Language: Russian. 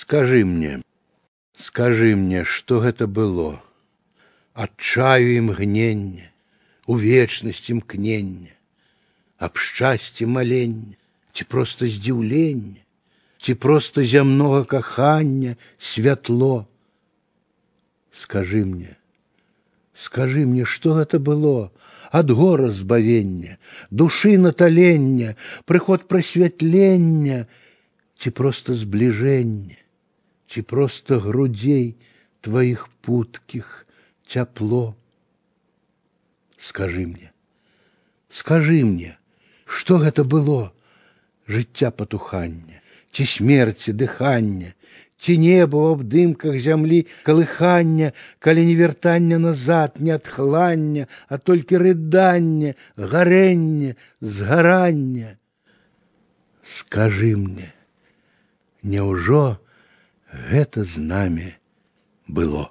Скажи мне, скажи мне, што гэта было? Адчаю імгнення, у вечнасці імкнення, аб шчасці маленне, ці проста здзіўленне, ці проста зямнога кахання святло. Скажи мне, скажи мне, што гэта было, ад гора збавення, душы наталення, прыход прасвятлення, ці проста збліжэння, ці проста грудзей тваіх путкіх цяпло. Скажи мне, скажи мне, што гэта было жыцця патухання, ці смерці дыхання, ці неба ў абдымках зямлі калыхання, калі не вяртання назад, не адхлання, а толькі рыдання, гарэнне, згарання. Скажы мне, няўжо гэта з намі было?